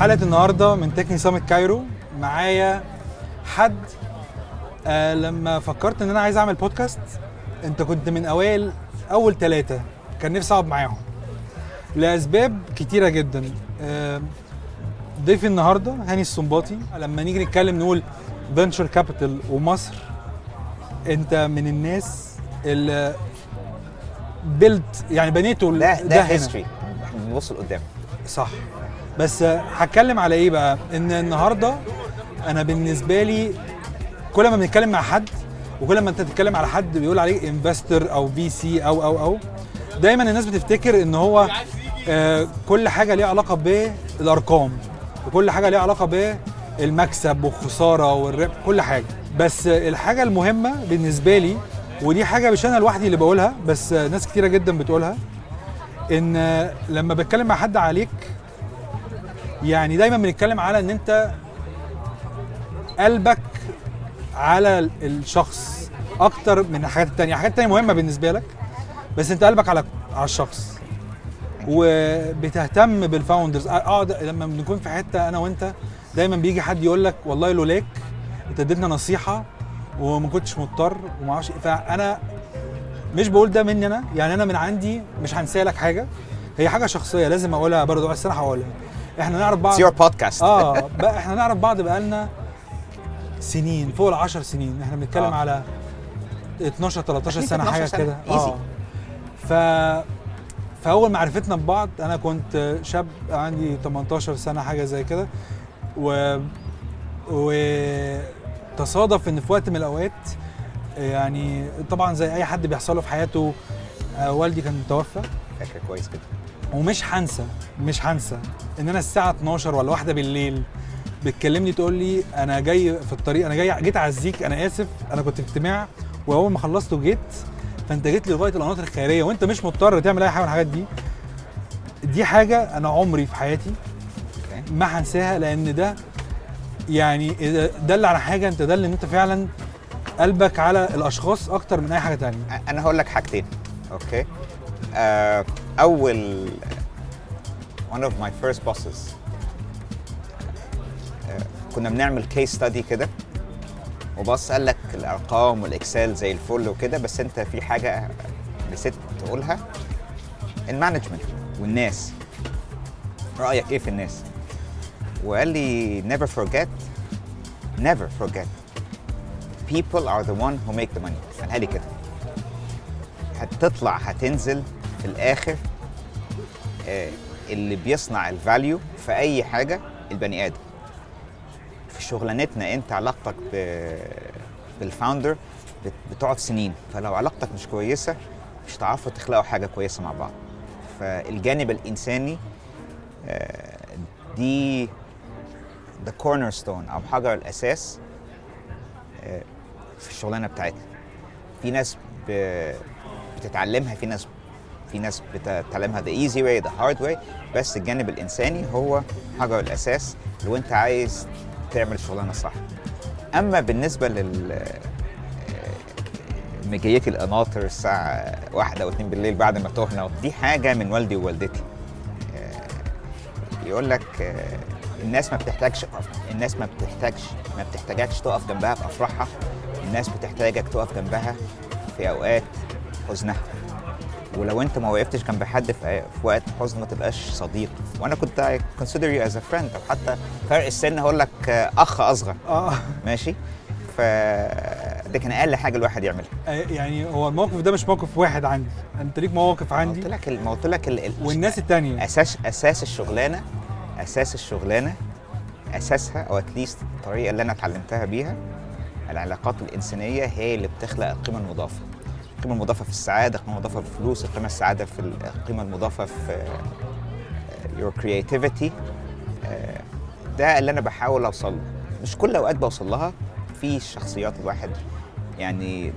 حلقة النهارده من Techne Summit Cairo معايا حد آه لما فكرت إن أنا عايز أعمل بودكاست أنت كنت من أوائل أول ثلاثة كان نفسي أقعد معاهم. لأسباب كتيرة جدا. آه ضيفي النهارده هاني السنباطي. لما نيجي نتكلم نقول venture capital ومصر أنت من الناس اللي built يعني بنيته ده ده ده. history بنبص لقدام. صح. بس هتكلم على إيه بقى؟ إن النهارده أنا بالنسبة لي كل ما بنتكلم مع حد وكل ما أنت تتكلم على حد بيقول عليه investor أو VC أو أو أو دايما الناس بتفتكر إن هو آه، كل حاجة ليها علاقة بالأرقام وكل حاجة ليها علاقة بالمكسب والخسارة والربح كل حاجة. بس الحاجة المهمة بالنسبة لي ودي حاجة مش أنا لوحدي اللي بقولها بس ناس كتيرة جدا بتقولها إن لما بتكلم مع حد عليك يعني دايما بنتكلم على إن أنت قلبك على ال- الشخص أكتر من الحاجات التانية الحاجات التانية مهمة بالنسبة لك بس أنت قلبك على على الشخص. وبتهتم بالفاوندرز اقعد لما بنكون في حتة أنا وأنت دايما بيجي حد يقول لك والله لولاك أنت اديتنا نصيحة وما كنتش مضطر وما أعرفش إيه. فأنا مش بقول ده مني أنا. يعني أنا من عندي مش هنسى لك حاجة. هي حاجة شخصية لازم أقولها برضه بس أنا هقولها إحنا نعرف بعض. يور بودكاست آه بقى إحنا نعرف بعض بقالنا سنين فوق ال 10 سنين. إحنا بنتكلم آه. على 12 13 أكيد سنة 12 حاجة. كده. Easy. ف فأول معرفتنا ببعض أنا كنت شاب عندي 18 سنة حاجة زي كده. و وتصادف إن في وقت من الأوقات يعني طبعا زي أي حد بيحصل له في حياته آه، والدي كان متوفى. فاكر كويس كده ومش هنسى مش هنسى إن أنا الساعة 12 ولا واحدة بالليل بتكلمني تقول لي أنا جاي في الطريق أنا جاي جيت أعزيك أنا آسف أنا كنت في اجتماع وأول ما خلصت وجيت فأنت جيت لي لغاية القناطر الخيرية وأنت مش مضطر تعمل أي حاجة من الحاجات دي. دي حاجة أنا عمري في حياتي ما هنساها لأن ده يعني دل على حاجة أنت دل إن أنت فعلا قلبك على الأشخاص أكتر من أي حاجة تانية. أنا هقول لك حاجتين okay؟ آه، أول one of my first bosses. آه، كنا بنعمل case study كده وبص قال لك الأرقام وال Excel زي الفل وكده بس أنت في حاجة نسيت تقولها. ال management والناس. رأيك إيه في الناس؟ وقال لي never forget never forget. People are the one who make the money. قالها لي كده. هتطلع هتنزل في الآخر اللي بيصنع ال value في أي حاجة البني آدم. في شغلانتنا أنت علاقتك بال founder بت- بتقعد سنين فلو علاقتك مش كويسة مش هتعرفوا تخلقوا حاجة كويسة مع بعض. فالجانب الإنساني آه، دي the cornerstone أو حجر الأساس آه، في الشغلانة بتاعتنا. في ناس بتتعلمها في ناس في ناس بتتعلمها the easy way the hard way بس الجانب الإنساني هو حجر الأساس لو أنت عايز تعمل شغلانة صح. أما بالنسبة لل مجيتي القناطر الساعة واحدة أو اتنين بالليل بعد ما تهنا دي حاجة من والدي ووالدتي. آه، يقول لك آه، الناس ما بتحتاجش الناس ما بتحتاجش ما بتحتاجكش تقف جنبها في أفراحها الناس بتحتاجك تقف جنبها في أوقات حزنها. ولو انت ما وقفتش جنب حد في وقت حزن ما تبقاش صديق. وأنا كنت consider you as a friend. أو حتى فرق السن هقول لك آه، أخ أصغر. آه. ماشي؟ ف ده كان أقل حاجة الواحد يعملها. يعني هو الموقف ده مش موقف واحد عندي. أنت ليك مواقف عندي؟ قلت لك ما قلت لك ال- ال- والناس التانية. أساس أساس الشغلانة أساس الشغلانة أساسها أو اتليست الطريقة اللي أنا اتعلمتها بيها العلاقات الإنسانية هي اللي بتخلق القيمة المضافة. القيمه المضافة في السعادة القيمه المضافة في الفلوس القيمه السعادة في ال- القيمه المضافة في your creativity. آه، ده اللي أنا بحاول أوصل له. مش كل أوقات بوصل لها في شخصيات الواحد يعني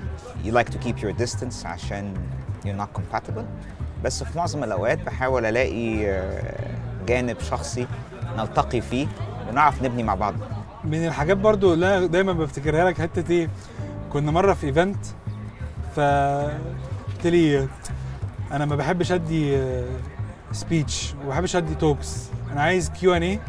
you like to keep your distance عشان you're not compatible. بس في معظم الأوقات بحاول ألاقي آه، جانب شخصي نلتقي فيه ونعرف نبني مع بعض. من الحاجات برضو اللي أنا دايما بفتكرها لك حتة إيه كنا مرة في ايفنت ف قلت لي أنا ما بحبش أدي speech وما بحبش أدي talks أنا عايز Q&A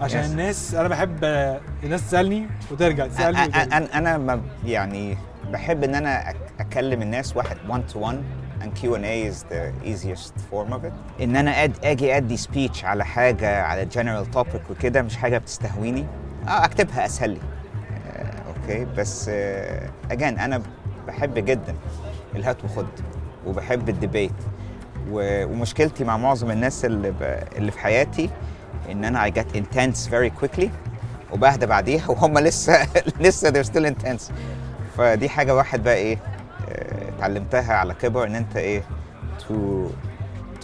عشان Yes. الناس أنا بحب آه، الناس تسألني وترجع تسألني. أنا أنا ما يعني بحب إن أنا أكلم الناس واحد 1 to 1 and Q&A is the easiest form of it. إن أنا أد أجي أدي speech على حاجة على general topic وكده مش حاجة بتستهويني. آه أكتبها أسهل لي. آه okay. بس again أنا بحب جدا الهات وخد وبحب ال debate. ومشكلتي مع معظم الناس اللي ب... اللي في حياتي إن أنا I get intense very quickly وبهدى بعديها وهم لسه لسه they're still intense. فدي حاجة واحد بقى إيه آه، اتعلمتها على كبر إن أنت إيه to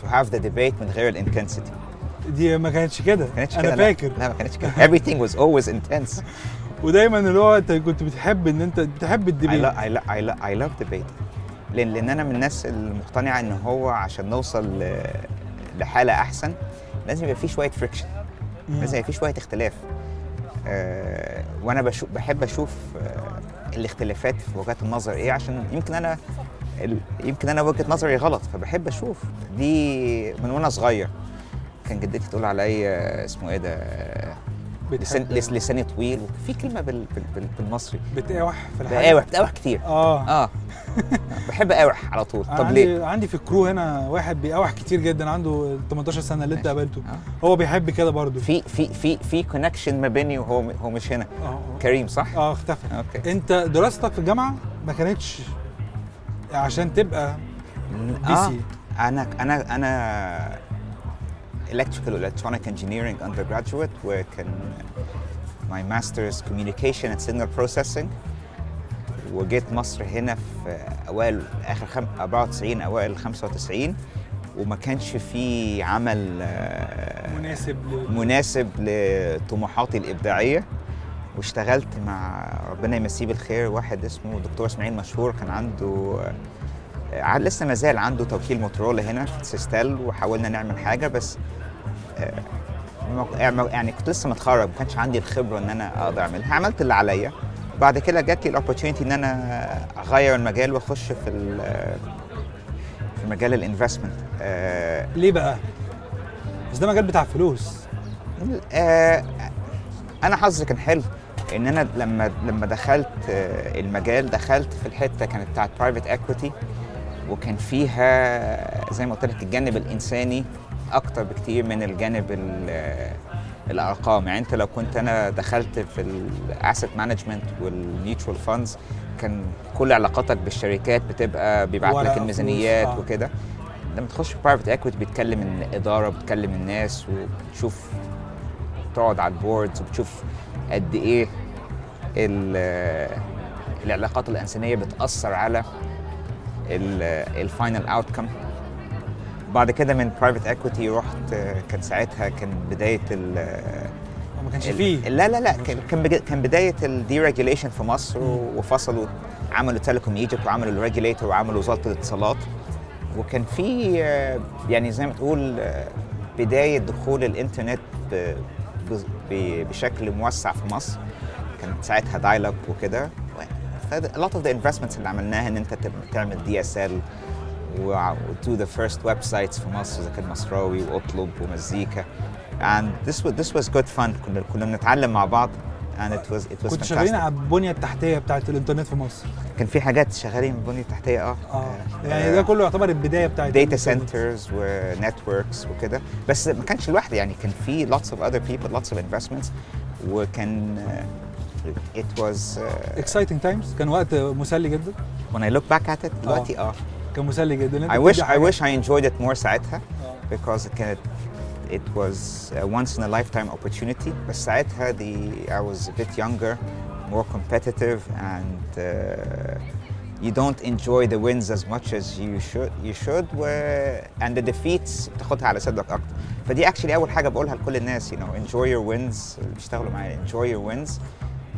to have the debate من غير ال intensity دي ما كانتش كده. ما كانتش أنا كده لا. فاكر. لا ما كانتش كده. Everything was always intense. ودايما اللي هو أنت كنت بتحب إن أنت بتحب ال debate I, lo- I, lo- I love debate. لأن لأن أنا من الناس المقتنعة إن هو عشان نوصل لحالة أحسن لازم يبقى في شوية friction. لازم يبقى في شوية اختلاف. آه وأنا بشوف بحب أشوف آه الاختلافات في وجهات النظر إيه عشان يمكن أنا يمكن أنا وجهة نظري غلط فبحب أشوف. دي من وأنا صغير. كان جدتي تقول عليا اسمه إيه ده؟ لسان لساني طويل في كلمة بال بال بال بالمصري. بتقاوح في الحاجة. بقاوح بقاوح كتير. آه. آه. بحب أقاوح على طول. طب عندي ليه؟ عندي في ال crew هنا واحد بيقاوح كتير جدا عنده 18 سنة اللي انت. قابلته. آه. هو بيحب كده برضه. في في في في connection ما بيني وهو هو مش هنا. آه كريم صح؟ آه اختفى. okay. أنت دراستك في الجامعة ما كانتش عشان تبقى بي آه. أنا أنا أنا electrical electronic engineering undergraduate وكان my master's communication and signal processing. وجيت مصر هنا في أوائل آخر خم... 94 أوائل 95 وما كانش في عمل آه، مناسب ل... مناسب لطموحاتي الإبداعية. واشتغلت مع ربنا يمسيه بالخير واحد اسمه دكتور إسماعيل مشهور كان عنده آه، لسه ما زال عنده توكيل موتورولا هنا في Systel وحاولنا نعمل حاجة بس آه، يعني كنت لسه متخرج ما كانش عندي الخبرة إن أنا أقدر أعملها. عملت اللي عليا. بعد كده جات لي ال opportunity إن أنا أغير المجال وأخش في ال- في مجال ال investment آه، ليه بقى؟ بس ده مجال بتاع فلوس. آه، أنا حظي كان حلو. إن أنا لما لما دخلت آه، المجال دخلت في الحتة كانت بتاعت private equity وكان فيها زي ما قلت لك الجانب الإنساني أكتر بكتير من الجانب ال- آه، الأرقام يعني أنت لو كنت أنا دخلت في ال asset management وال mutual funds كان كل علاقاتك بالشركات بتبقى بيبعت لك الميزانيات آه. وكده لما تخش في private equity بيتكلم الإدارة بتكلم الناس وبتشوف تقعد على ال board وبتشوف قد إيه ال- العلاقات الإنسانية بتأثر على ال final outcome بعد كده من private equity رحت كان ساعتها كان بداية ال ما كانش فيه. لا لا لا كان كان بداية ال deregulation في مصر وفصلوا عملوا Telecom Egypt وعملوا ال regulator وعملوا وزارة الاتصالات. وكان في آه، يعني زي ما تقول آه، بداية دخول الإنترنت بشكل موسع في مصر. كانت ساعتها dial-up وكده. A lot of the investments اللي عملناها إن أنت تعمل DSL و to the first websites في مصر إذا كان مصراوي وأطلب ومزيكا. And this was this was good fun. كنا كنا بنتعلم مع بعض and it was it was كنت شغالين. على البنية التحتية بتاعت الإنترنت في مصر. كان في حاجات شغالين من البنية التحتية آه. آه. يعني ده كله يعتبر البداية بتاعت data. centers و networks وكده. بس ما كانش لوحدي يعني كان في lots of other people lots of investments. وكان uh, it was uh, exciting times كان وقت مسلي جدا when I look back at it دلوقتي اه كان مسلي جدا انت I wish بتدي I حاجة. wish I enjoyed it more ساعتها آه. because it كانت it was a once in a lifetime opportunity بس ساعتها the I was a bit younger more competitive and uh, you don't enjoy the wins as much as you should you should و and the defeats بتاخدها على صدرك اكتر فدي actually اول حاجه بقولها لكل الناس you know enjoy your wins اللي بيشتغلوا معايا enjoy your wins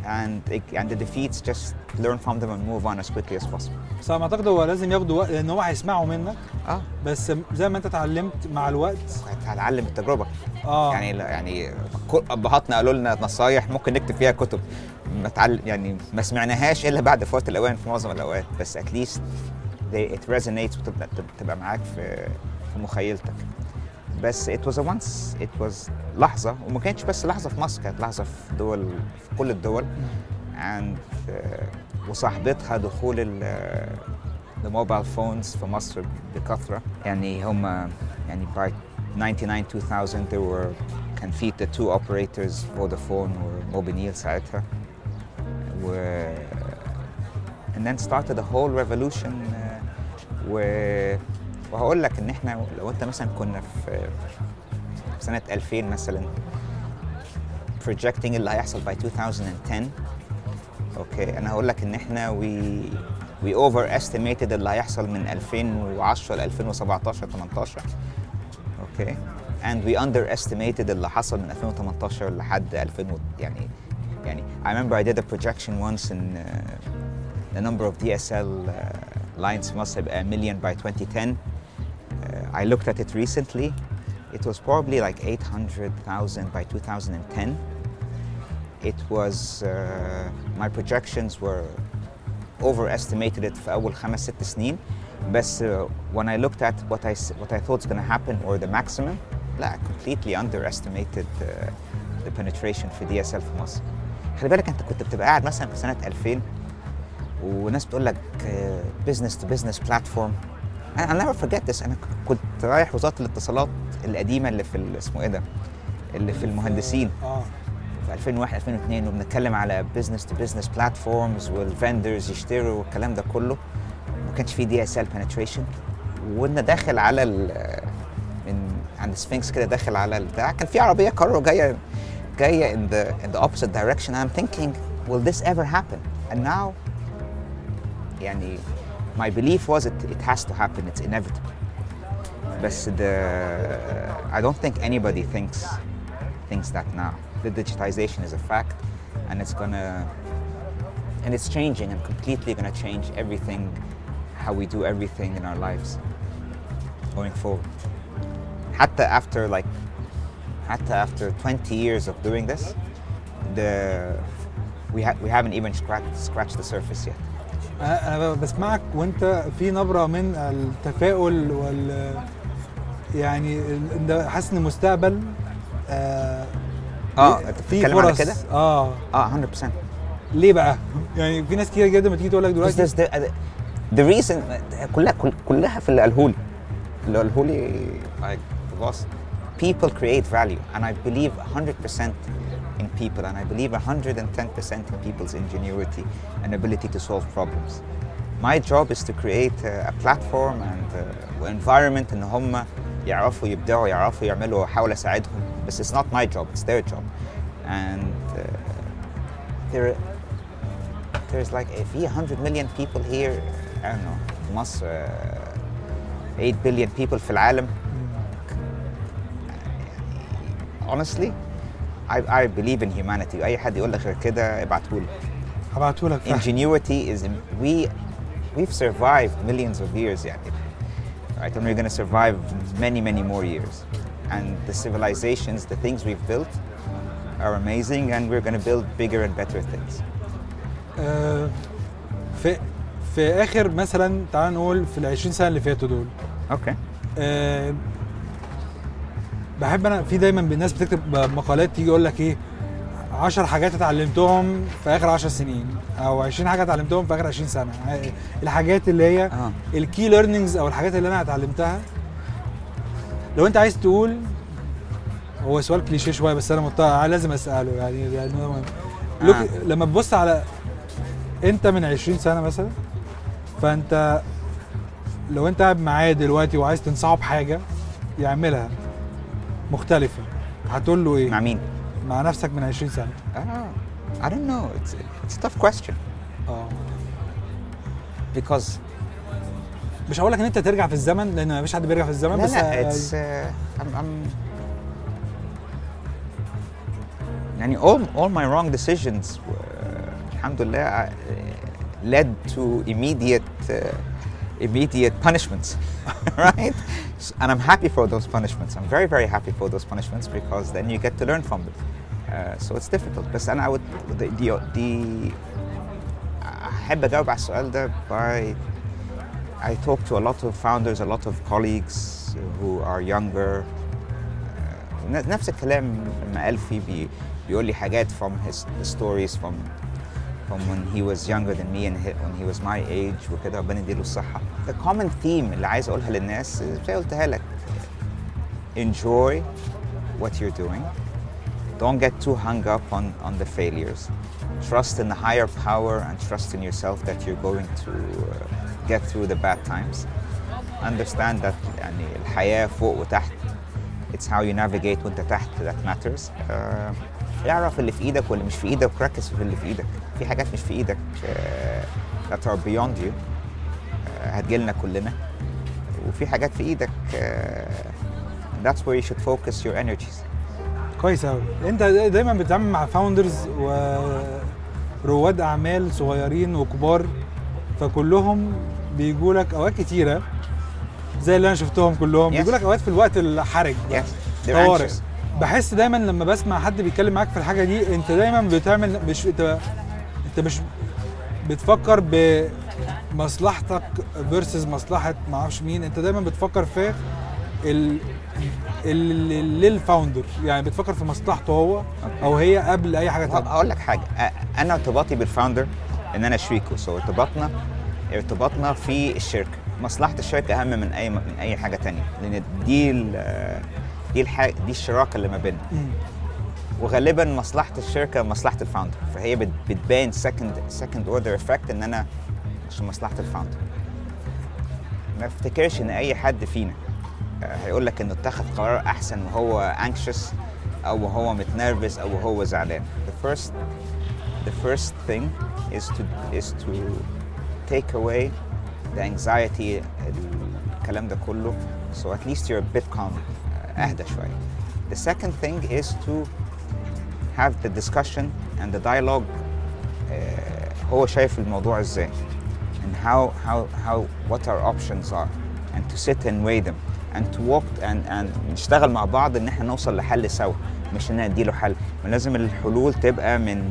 And and the defeats just learn from them and move on as quickly as possible. بس أنا أعتقد هو لازم ياخدوا وقت لأن هو هيسمعوا منك. آه. بس زي ما أنت اتعلمت مع الوقت. هتعلم التجربة. آه. يعني يعني أبهاتنا قالوا لنا نصايح ممكن نكتب فيها كتب. ما. يعني ما سمعناهاش إلا بعد فوات الأوان في معظم الأوقات. بس at least it resonates وتبقى تبقى معاك في في مخيلتك. بس it was a once it was لحظة وما كانتش بس لحظة في مصر كانت لحظة في دول في كل الدول. And uh, وصاحبتها دخول ال ال mobile phones في مصر بكثرة. يعني هم يعني by 99 2000 there were كان في the two operators فودافون وموبينيل ساعتها. و and then started a whole revolution uh, و وهقول لك ان إحنا لو انت مثلا كنا في سنة 2000 مثلا projecting اللي هيحصل by 2010 أوكي أنا هقول لك ان إحنا we we overestimated اللي هيحصل من 2010 ل 2017 18 أوكي and we underestimated اللي حصل من 2018 لحد 2000 و- يعني يعني I remember I did a projection once in uh, the number of DSL uh, lines must have a million by 2010 uh, I looked at it recently it was probably like 800,000 by 2010 it was uh, my projections were overestimated it في أول خمس ست سنين بس uh, when I looked at what I s- what I thought was going to happen or the maximum لا I completely underestimated uh, the penetration في DSL في مصر خلي بالك انت كنت بتبقى قاعد مثلا في سنة 2000 وناس بتقول لك بزنس تو بزنس بلاتفورم أنا never forget this. أنا كنت رايح وزارة الاتصالات القديمة اللي في اسمه إيه ده؟ اللي في المهندسين. آه. في 2001 2002 وبنتكلم على business to business platforms وال vendors يشتروا والكلام ده كله. ما كانش في DSL penetration وإن داخل على من عند سفنكس كده داخل على البتاع كان في عربية كارو جاية جاية in the in the opposite direction. I'm thinking will this ever happen? And now يعني my belief was it, it has to happen, it's inevitable. But the, I don't think anybody thinks, thinks that now. The digitization is a fact and it's gonna, and it's changing and completely gonna change everything, how we do everything in our lives going forward. Hatta after like, hatta after 20 years of doing this, the, we, ha- we haven't even scratched, scratched the surface yet. أنا أنا بسمعك وأنت في نبرة من التفاؤل وال يعني انت حاسس ان المستقبل آه آه في فرص. كده؟ آه. آه 100% ليه بقى؟ يعني في ناس كتير جدا ما تيجي تقول لك دلوقتي the reason كلها كل- كلها في اللي قاله لي اللي قاله لي like the boss people create value and I believe 100% in people and I believe 110% in people's ingenuity and ability to solve problems. My job is to create a, a platform and uh, environment ان هم يعرفوا يبدعوا يعرفوا يعملوا احاول اساعدهم بس it's not my job it's their job and uh, there there's like if في 100 million people here I don't know في مصر uh, 8 billion people في العالم honestly I, I believe in humanity اي حد يقول لك غير كده ابعتهولي هبعته لك ingenuity is we we've survived millions of years يعني right and we're going to survive many many more years and the civilizations the things we've built are amazing and we're going to build bigger and better things آه في في اخر مثلا تعال نقول في ال 20 سنه اللي فاتوا دول okay آه بحب أنا في دايما الناس بتكتب مقالات تيجي يقول لك إيه 10 حاجات اتعلمتهم في آخر 10 سنين أو 20 حاجة اتعلمتهم في آخر 20 سنة آه، الحاجات اللي هي آه ال key learnings أو الحاجات اللي أنا اتعلمتها لو أنت عايز تقول هو سؤال كليشيه شوية بس أنا مضطر لازم أسأله يعني يعني. look آه. لما تبص على أنت من 20 سنة مثلا فأنت لو أنت قاعد معاه دلوقتي وعايز تنصحه بحاجة يعملها مختلفة. هتقول له إيه؟ مع مين؟ مع نفسك من 20 سنة. Ah, I don't know. It's it's a tough question. آه. Because مش هقول لك إن أنت ترجع في الزمن لأن مفيش حد بيرجع في الزمن لا بس لا it's uh, I'm, I'm يعني all all my wrong decisions were, الحمد لله uh, led to immediate uh, immediate punishments right S- and I'm happy for those punishments I'm very very happy for those punishments because then you get to learn from them uh, so it's difficult بس أنا I would the, the, the أحب أجاوب على السؤال ده by I talk to a lot of founders, a lot of colleagues who are younger, ن- نفس الكلام لما قال فيه بي بيقول لي حاجات from his stories from from when he was younger than me and he, when he was my age وكده ربنا يديله الصحة. The common theme اللي عايز أقولها للناس زي ما قلتها لك enjoy what you're doing. Don't get too hung up on, on the failures. Trust in the higher power and trust in yourself that you're going to uh, get through the bad times. Understand that يعني الحياة فوق وتحت. It's how you navigate وانت تحت that matters. Uh, اعرف اللي في ايدك واللي مش في ايدك وركز في اللي في ايدك. في حاجات مش في إيدك uh, that are beyond you. Uh, هتجيلنا كلنا. وفي حاجات في إيدك uh, that's where you should focus your energies. كويس قوي انت دايما بتتعامل مع فاوندرز ورواد أعمال صغيرين وكبار فكلهم بيجوا لك أوقات كتيرة زي اللي أنا شفتهم كلهم Yes. بيجوا لك أوقات في الوقت الحرج Yes, طوارئ. بحس دايما لما بسمع حد بيتكلم معاك في الحاجة دي انت دايما بتعمل مش انت انت مش بتفكر بمصلحتك versus مصلحة ما أعرفش مين انت دايما بتفكر في ال لل founder يعني بتفكر في مصلحته هو أو هي قبل أي حاجة تانية. هقول لك حاجة. أنا ارتباطي بال founder إن أنا شريكه. so ارتباطنا ارتباطنا في الشركة. مصلحة الشركة أهم من أي من أي حاجة تانية. لأن دي دي الحاجة دي الشراكة اللي ما بيننا. وغالبا مصلحة الشركة مصلحة ال founder فهي بت- بتبان second second order effect إن أنا عشان مصلحة الفاوندر ما افتكرش إن أي حد فينا آه، هيقول لك إنه اتخذ قرار أحسن وهو anxious أو وهو متنرفز أو وهو زعلان. The first the first thing is to is to take away the anxiety الكلام ده كله. So at least you're a bit calm آه، أهدى شوية. The second thing is to have the discussion and the dialogue آه، هو شايف الموضوع إزاي and how how how what our options are and to sit and weigh them and to walk and and نشتغل مع بعض إن إحنا نوصل لحل سوا مش إن نديله حل. لازم الحلول تبقى من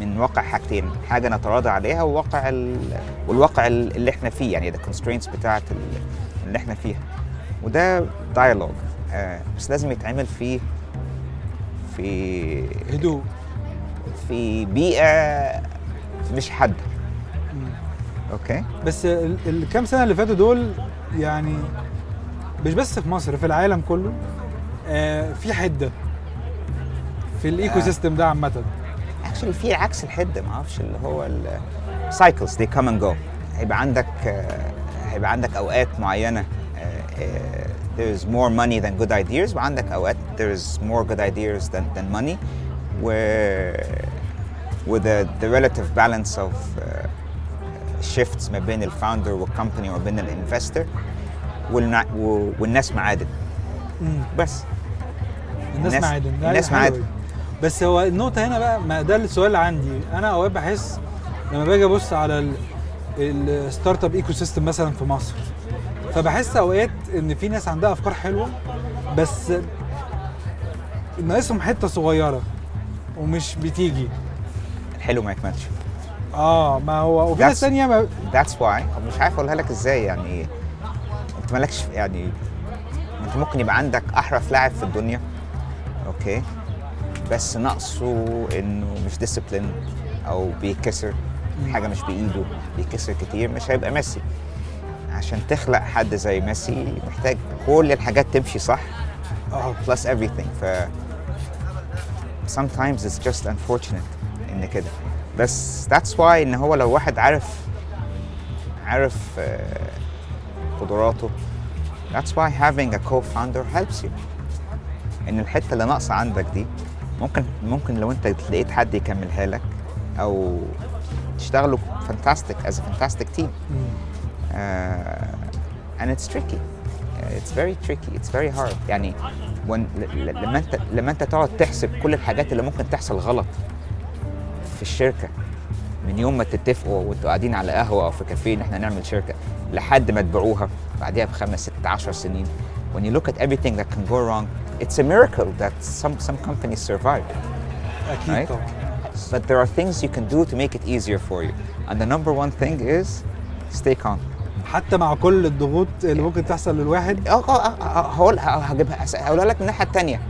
من واقع حاجتين حاجة نتراضى عليها وواقع ال... والواقع ال- اللي إحنا فيه يعني the constraints بتاعت ال- اللي إحنا فيها. وده dialogue آه بس لازم يتعمل في في هدوء في بيئة مش حادة. أوكي بس ال- الكام سنة اللي فاتوا دول يعني مش بس في مصر في العالم كله آه في حدة في ال eco آه. system ده عامة actually في عكس الحدة ما أعرفش اللي هو ال cycles they come and go هيبقى عندك آه، هيبقى عندك أوقات معينة آه، there is more money than good ideas. وعندك أوقات there is more good ideas than, than money. و with the, the relative balance of uh, shifts ما بين ال founder وال company وما بين ال investor والناس معادن. بس. الناس الناس- معادن. الناس معادن. بس هو النقطة هنا بقى ما ده السؤال اللي عندي. أنا أوقات بحس لما باجي أبص على ال- ال startup ecosystem مثلا في مصر فبحس أوقات إن في ناس عندها أفكار حلوة بس ناقصهم حتة صغيرة ومش بتيجي. الحلو ما يكملش آه ما هو وفي ناس تانية ما That's why. مش عارف أقولها لك إزاي يعني. أنت مالكش يعني أنت ممكن يبقى عندك أحرف لاعب في الدنيا okay؟ بس ناقصه إنه مش disciplined أو بيكسر حاجة مش بإيده بيكسر كتير مش هيبقى ميسي. عشان تخلق حد زي ميسي محتاج كل الحاجات تمشي صح. آه. Plus everything. ف sometimes it's just unfortunate إن كده. بس that's why إن هو لو واحد عارف عارف آه، قدراته that's why having a co-founder helps you. إن الحتة اللي ناقصة عندك دي ممكن ممكن لو أنت لقيت حد يكملها لك أو تشتغلوا fantastic as a fantastic team. مم. uh, and it's tricky Uh, it's very tricky it's very hard يعني when, ل- ل- لما انت لما انت تقعد تحسب كل الحاجات اللي ممكن تحصل غلط في الشركه من يوم ما تتفقوا وانتوا قاعدين على قهوه او في كافيه ان احنا نعمل شركه لحد ما تبيعوها بعدها بخمس ست عشر سنين when you look at everything that can go wrong it's a miracle that some some companies survive اكيد Right. طبعا but there are things you can do to make it easier for you and the number one thing is stay calm حتى مع كل الضغوط اللي ممكن تحصل للواحد آه آه آه، هقول هجيبها هقولها لك من الناحيه الثانية.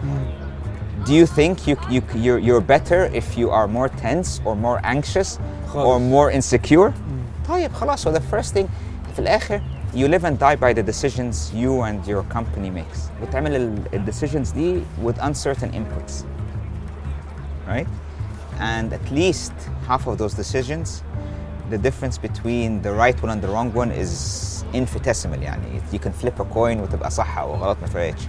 Do you think you, you you're, you're better if you are more tense or more anxious or خالص. more insecure? طيب خلاص so the first thing في الآخر you live and die by the decisions you and your company makes. بتعمل ال decisions دي with uncertain inputs. Right? And at least half of those decisions the difference between the right one and the wrong one is infinitesimal يعني you can flip a coin وتبقى صح أو غلط ما فرقتش.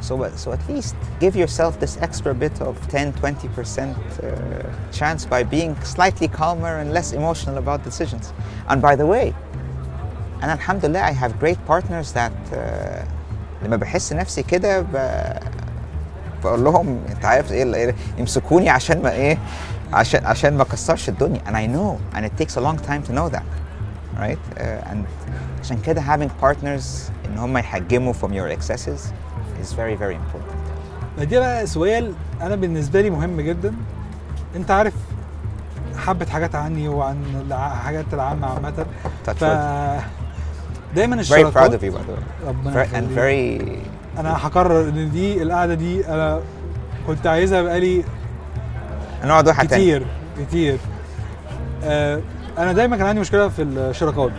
So, uh, so at least give yourself this extra bit of 10 20% uh, chance by being slightly calmer and less emotional about decisions. And by the way, أنا الحمد لله I have great partners that uh, لما بحس نفسي كده ب- بقول لهم انت عارف ايه اللي- يمسكوني عشان ما ايه عشان عشان ما اكسرش الدنيا. And I know and it takes a long time to know that right? Uh, and عشان كده having partners إن هم يحجموا from your excesses is very very important. دي بقى سؤال أنا بالنسبة لي مهم جدا. أنت عارف حبه حاجات عني وعن الحاجات العامة عامة. ف دايما very الشراكات proud of you by the way. ربنا very, and very أنا هقرر إن دي القعدة دي أنا كنت عايزها بقالي نقعد واحد تاني. كتير كتير. آه أنا دايما كان عندي مشكلة في الشراكات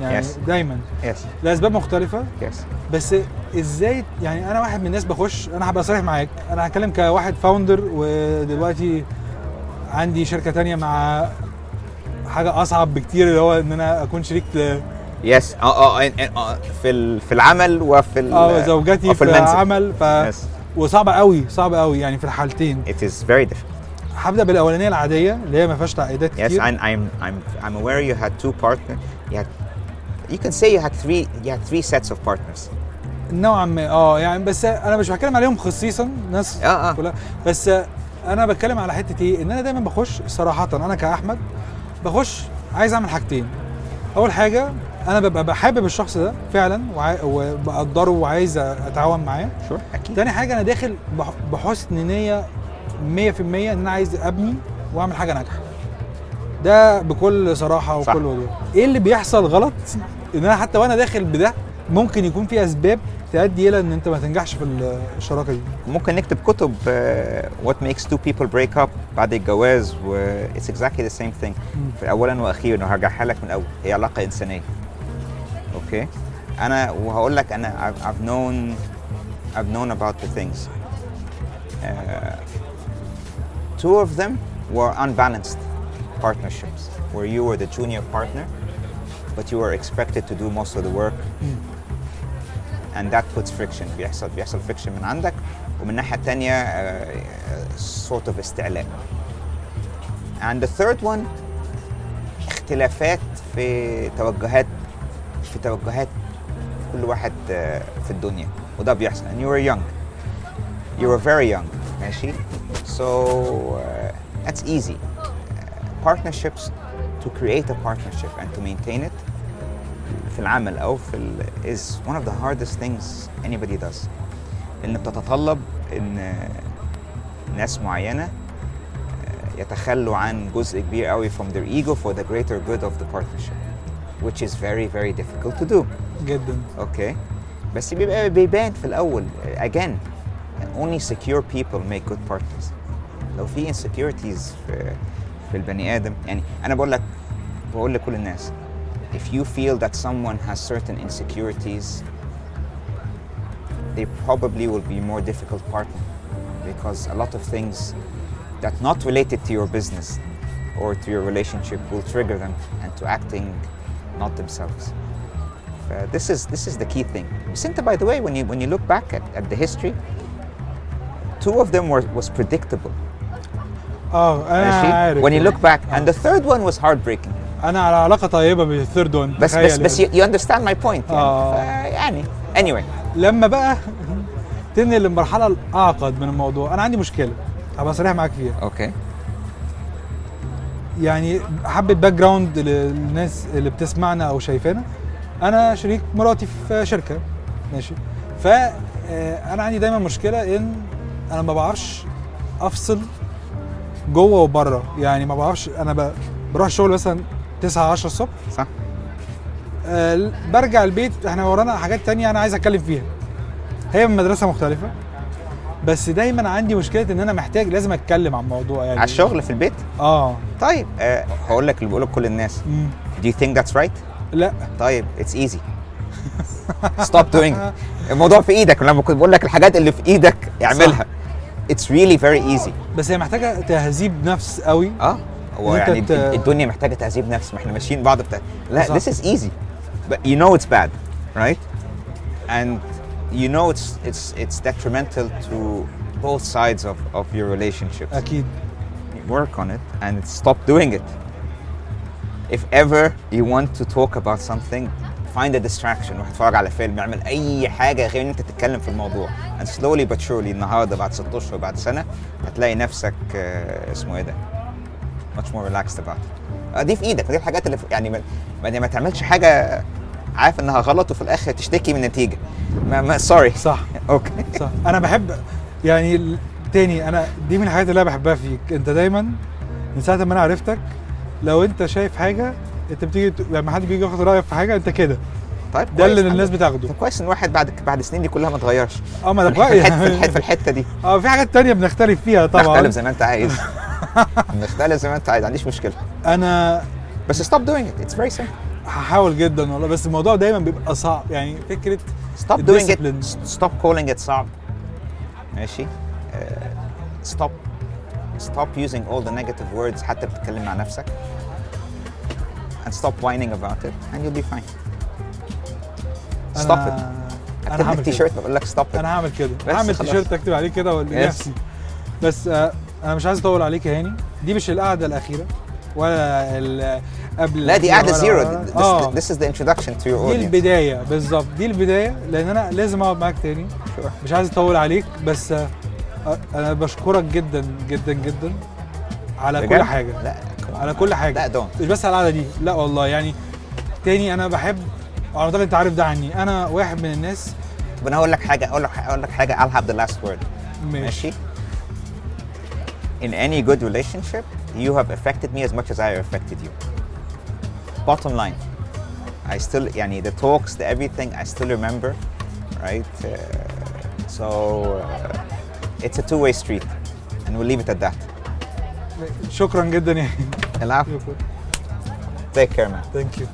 يعني Yes. دايما. Yes. لأسباب مختلفة. Yes. بس إزاي يعني أنا واحد من الناس بخش أنا هبقى صريح معاك. أنا هتكلم كواحد فاوندر ودلوقتي عندي شركة تانية مع حاجة أصعب بكتير اللي هو إن أنا أكون شريك ل- yes. آه آه في في العمل وفي آه زوجتي في المنزل. عمل ف yes. وصعبه قوي صعبه قوي يعني في الحالتين. It is very difficult هبدأ بالأولانية العادية اللي هي ما فيهاش تعقيدات Yes, كتير I'm, I'm, I'm, I'm aware you had two partners. You had, you can say you had three, you had three sets of partners. نوعا ما آه يعني بس أنا مش بتكلم عليهم خصيصا ناس آه، آه. كلها بس أنا بتكلم على حتة إيه إن أنا دايما بخش صراحة أنا كأحمد بخش عايز أعمل حاجتين أول حاجة أنا ببقى بحابب الشخص ده فعلا وبقدره وعايز أتعاون معاه Sure. أكيد. تاني حاجة أنا داخل بح- بحسن نية 100% إن أنا عايز أبني وأعمل حاجة ناجحة ده بكل صراحة. وكل وضوح إيه اللي بيحصل غلط إن أنا حتى وأنا داخل بده ممكن يكون في أسباب تؤدي إلى إن أنت ما تنجحش في الشراكة دي ممكن نكتب كتب what makes two people break up بعد الجواز و exactly the same thing. في اولا وأخيرا وهرجعها لك من الأول هي علاقة إنسانية. أوكي؟ أنا وهقول لك أنا I've, I've known I've known about the things. Uh, two of them were unbalanced partnerships where you were the junior partner but you were expected to do most of the work and that puts friction بيحصل بيحصل friction من عندك ومن الناحيه الثانيه uh, sort of استعلاء and the third one اختلافات في توجهات في توجهات كل واحد uh, في الدنيا وده بيحصل and you were young you were very young ماشي so uh, that's easy Uh, partnerships to create a partnership and to maintain it في العمل او في ال is one of the hardest things anybody does لان بتتطلب ان ناس معينه آه، يتخلوا عن جزء كبير قوي from their ego for the greater good of the partnership which is very very difficult to do جدا اوكي بس بيبقى بيبان في الاول again only secure people make good partners لو في insecurities في في البني ادم يعني انا بقول لك بقول لكل الناس if you feel that someone has certain insecurities they probably will be a more difficult partner because a lot of things that not related to your business or to your relationship will trigger them into acting not themselves uh, this is this is the key thing. Sinta, by the way, when you when you look back at, at the history, two of them were was predictable. آه أنا ماشي؟ عارف when you يعني. look back, and the third one was heartbreaking. أنا على علاقة طيبة بالثيرد وان بس بس بس you, you understand my point يعني. آه. يعني anyway لما بقى تنقل للمرحلة الأعقد من الموضوع أنا عندي مشكلة هبقى صريح معاك فيها أوكي يعني حبة background للناس اللي بتسمعنا أو شايفانا أنا شريك مراتي في شركة ماشي ف آه، أنا عندي دايما مشكلة إن أنا ما بعرفش أفصل جوه وبره. يعني ما بعرفش أنا بروح الشغل مثلا 9 10 الصبح. صح. آه، برجع البيت إحنا ورانا حاجات تانية أنا عايز أتكلم فيها. هي من مدرسة مختلفة بس دايما عندي مشكلة إن أنا محتاج لازم أتكلم عن موضوع يعني. على الشغل في البيت؟ آه. طيب آه هقول لك اللي بيقوله كل الناس. مم. do you think that's right? لا. طيب it's easy. Stop doing. it الموضوع في إيدك لما كنت بقول لك الحاجات اللي في إيدك اعملها. it's really very easy بس هي محتاجه تهذيب نفس قوي اه هو إن أنت يعني ت- الدنيا محتاجه تهذيب نفس ما احنا ماشيين بعض بتاع لا صح. this is easy but you know it's bad right and you know it's it's it's detrimental to both sides of of your relationships اكيد work on it and stop doing it. If ever you want to talk about something, find a distraction روح اتفرج على فيلم اعمل أي حاجة غير إن أنت تتكلم في الموضوع. And slowly but surely النهارده بعد ست أشهر بعد سنة هتلاقي نفسك آه، اسمه إيه ده؟ much more relaxed about it. دي في إيدك دي الحاجات اللي يعني ما, ما, ما تعملش حاجة عارف إنها غلط وفي الآخر تشتكي من النتيجة. ما, ما sorry صح. okay صح. أنا بحب يعني تاني أنا دي من الحاجات اللي أنا بحبها فيك. أنت دايما من ساعة ما أنا عرفتك لو أنت شايف حاجة انت بتيجي لما حد بيجي ياخد رأيك في حاجة انت كده. طيب ده اللي كويس. الناس بتاخده. طب كويس إن الواحد بعد بعد سنين دي كلها ما اتغيرش. آه ما ده في الحته في كويس. الحته, في الحتة دي. آه في حاجات تانية بنختلف فيها طبعا. نختلف زي ما أنت عايز. نختلف زي ما أنت عايز ما عنديش مشكلة. أنا بس stop doing it. It's very simple. هحاول جدا والله. بس الموضوع دايما بيبقى صعب. يعني فكرة stop doing it. Discipline. stop calling it صعب. ماشي. stop. Stop using all the negative words حتى بتتكلم مع نفسك. And stop whining about it and you'll be fine. stop it. أنا هعمل تي كده. شيرت بقول لك stop it. أنا هعمل كده. هعمل. تيشيرت أكتب عليه كده. لنفسي بس آه أنا مش عايز أطول عليك يا هاني. دي مش القعدة الأخيرة ولا قبل لا دي قاعدة ولا- زيرو. this is the introduction to your دي البداية. بالظبط. دي البداية لأن أنا لازم أقعد معاك تاني. Sure. مش عايز أطول عليك بس آه أنا بشكرك جدا جدا جدا على كل؟ حاجة. لا. على كل حاجة لا don't مش بس على القعده دي لا والله يعني تاني أنا بحب على اعتقد انت عارف ده عني أنا واحد من الناس طب أنا هقول لك حاجة أقول لك أقول لك حاجة I'll have the last word ماشي ماشي in any good relationship you have affected me as much as I have affected you bottom line I still يعني the talks the everything I still remember right uh, so uh, it's a two-way street and we'll leave it at that شكرا جدا يعني. العفو. take care man. ثانك يو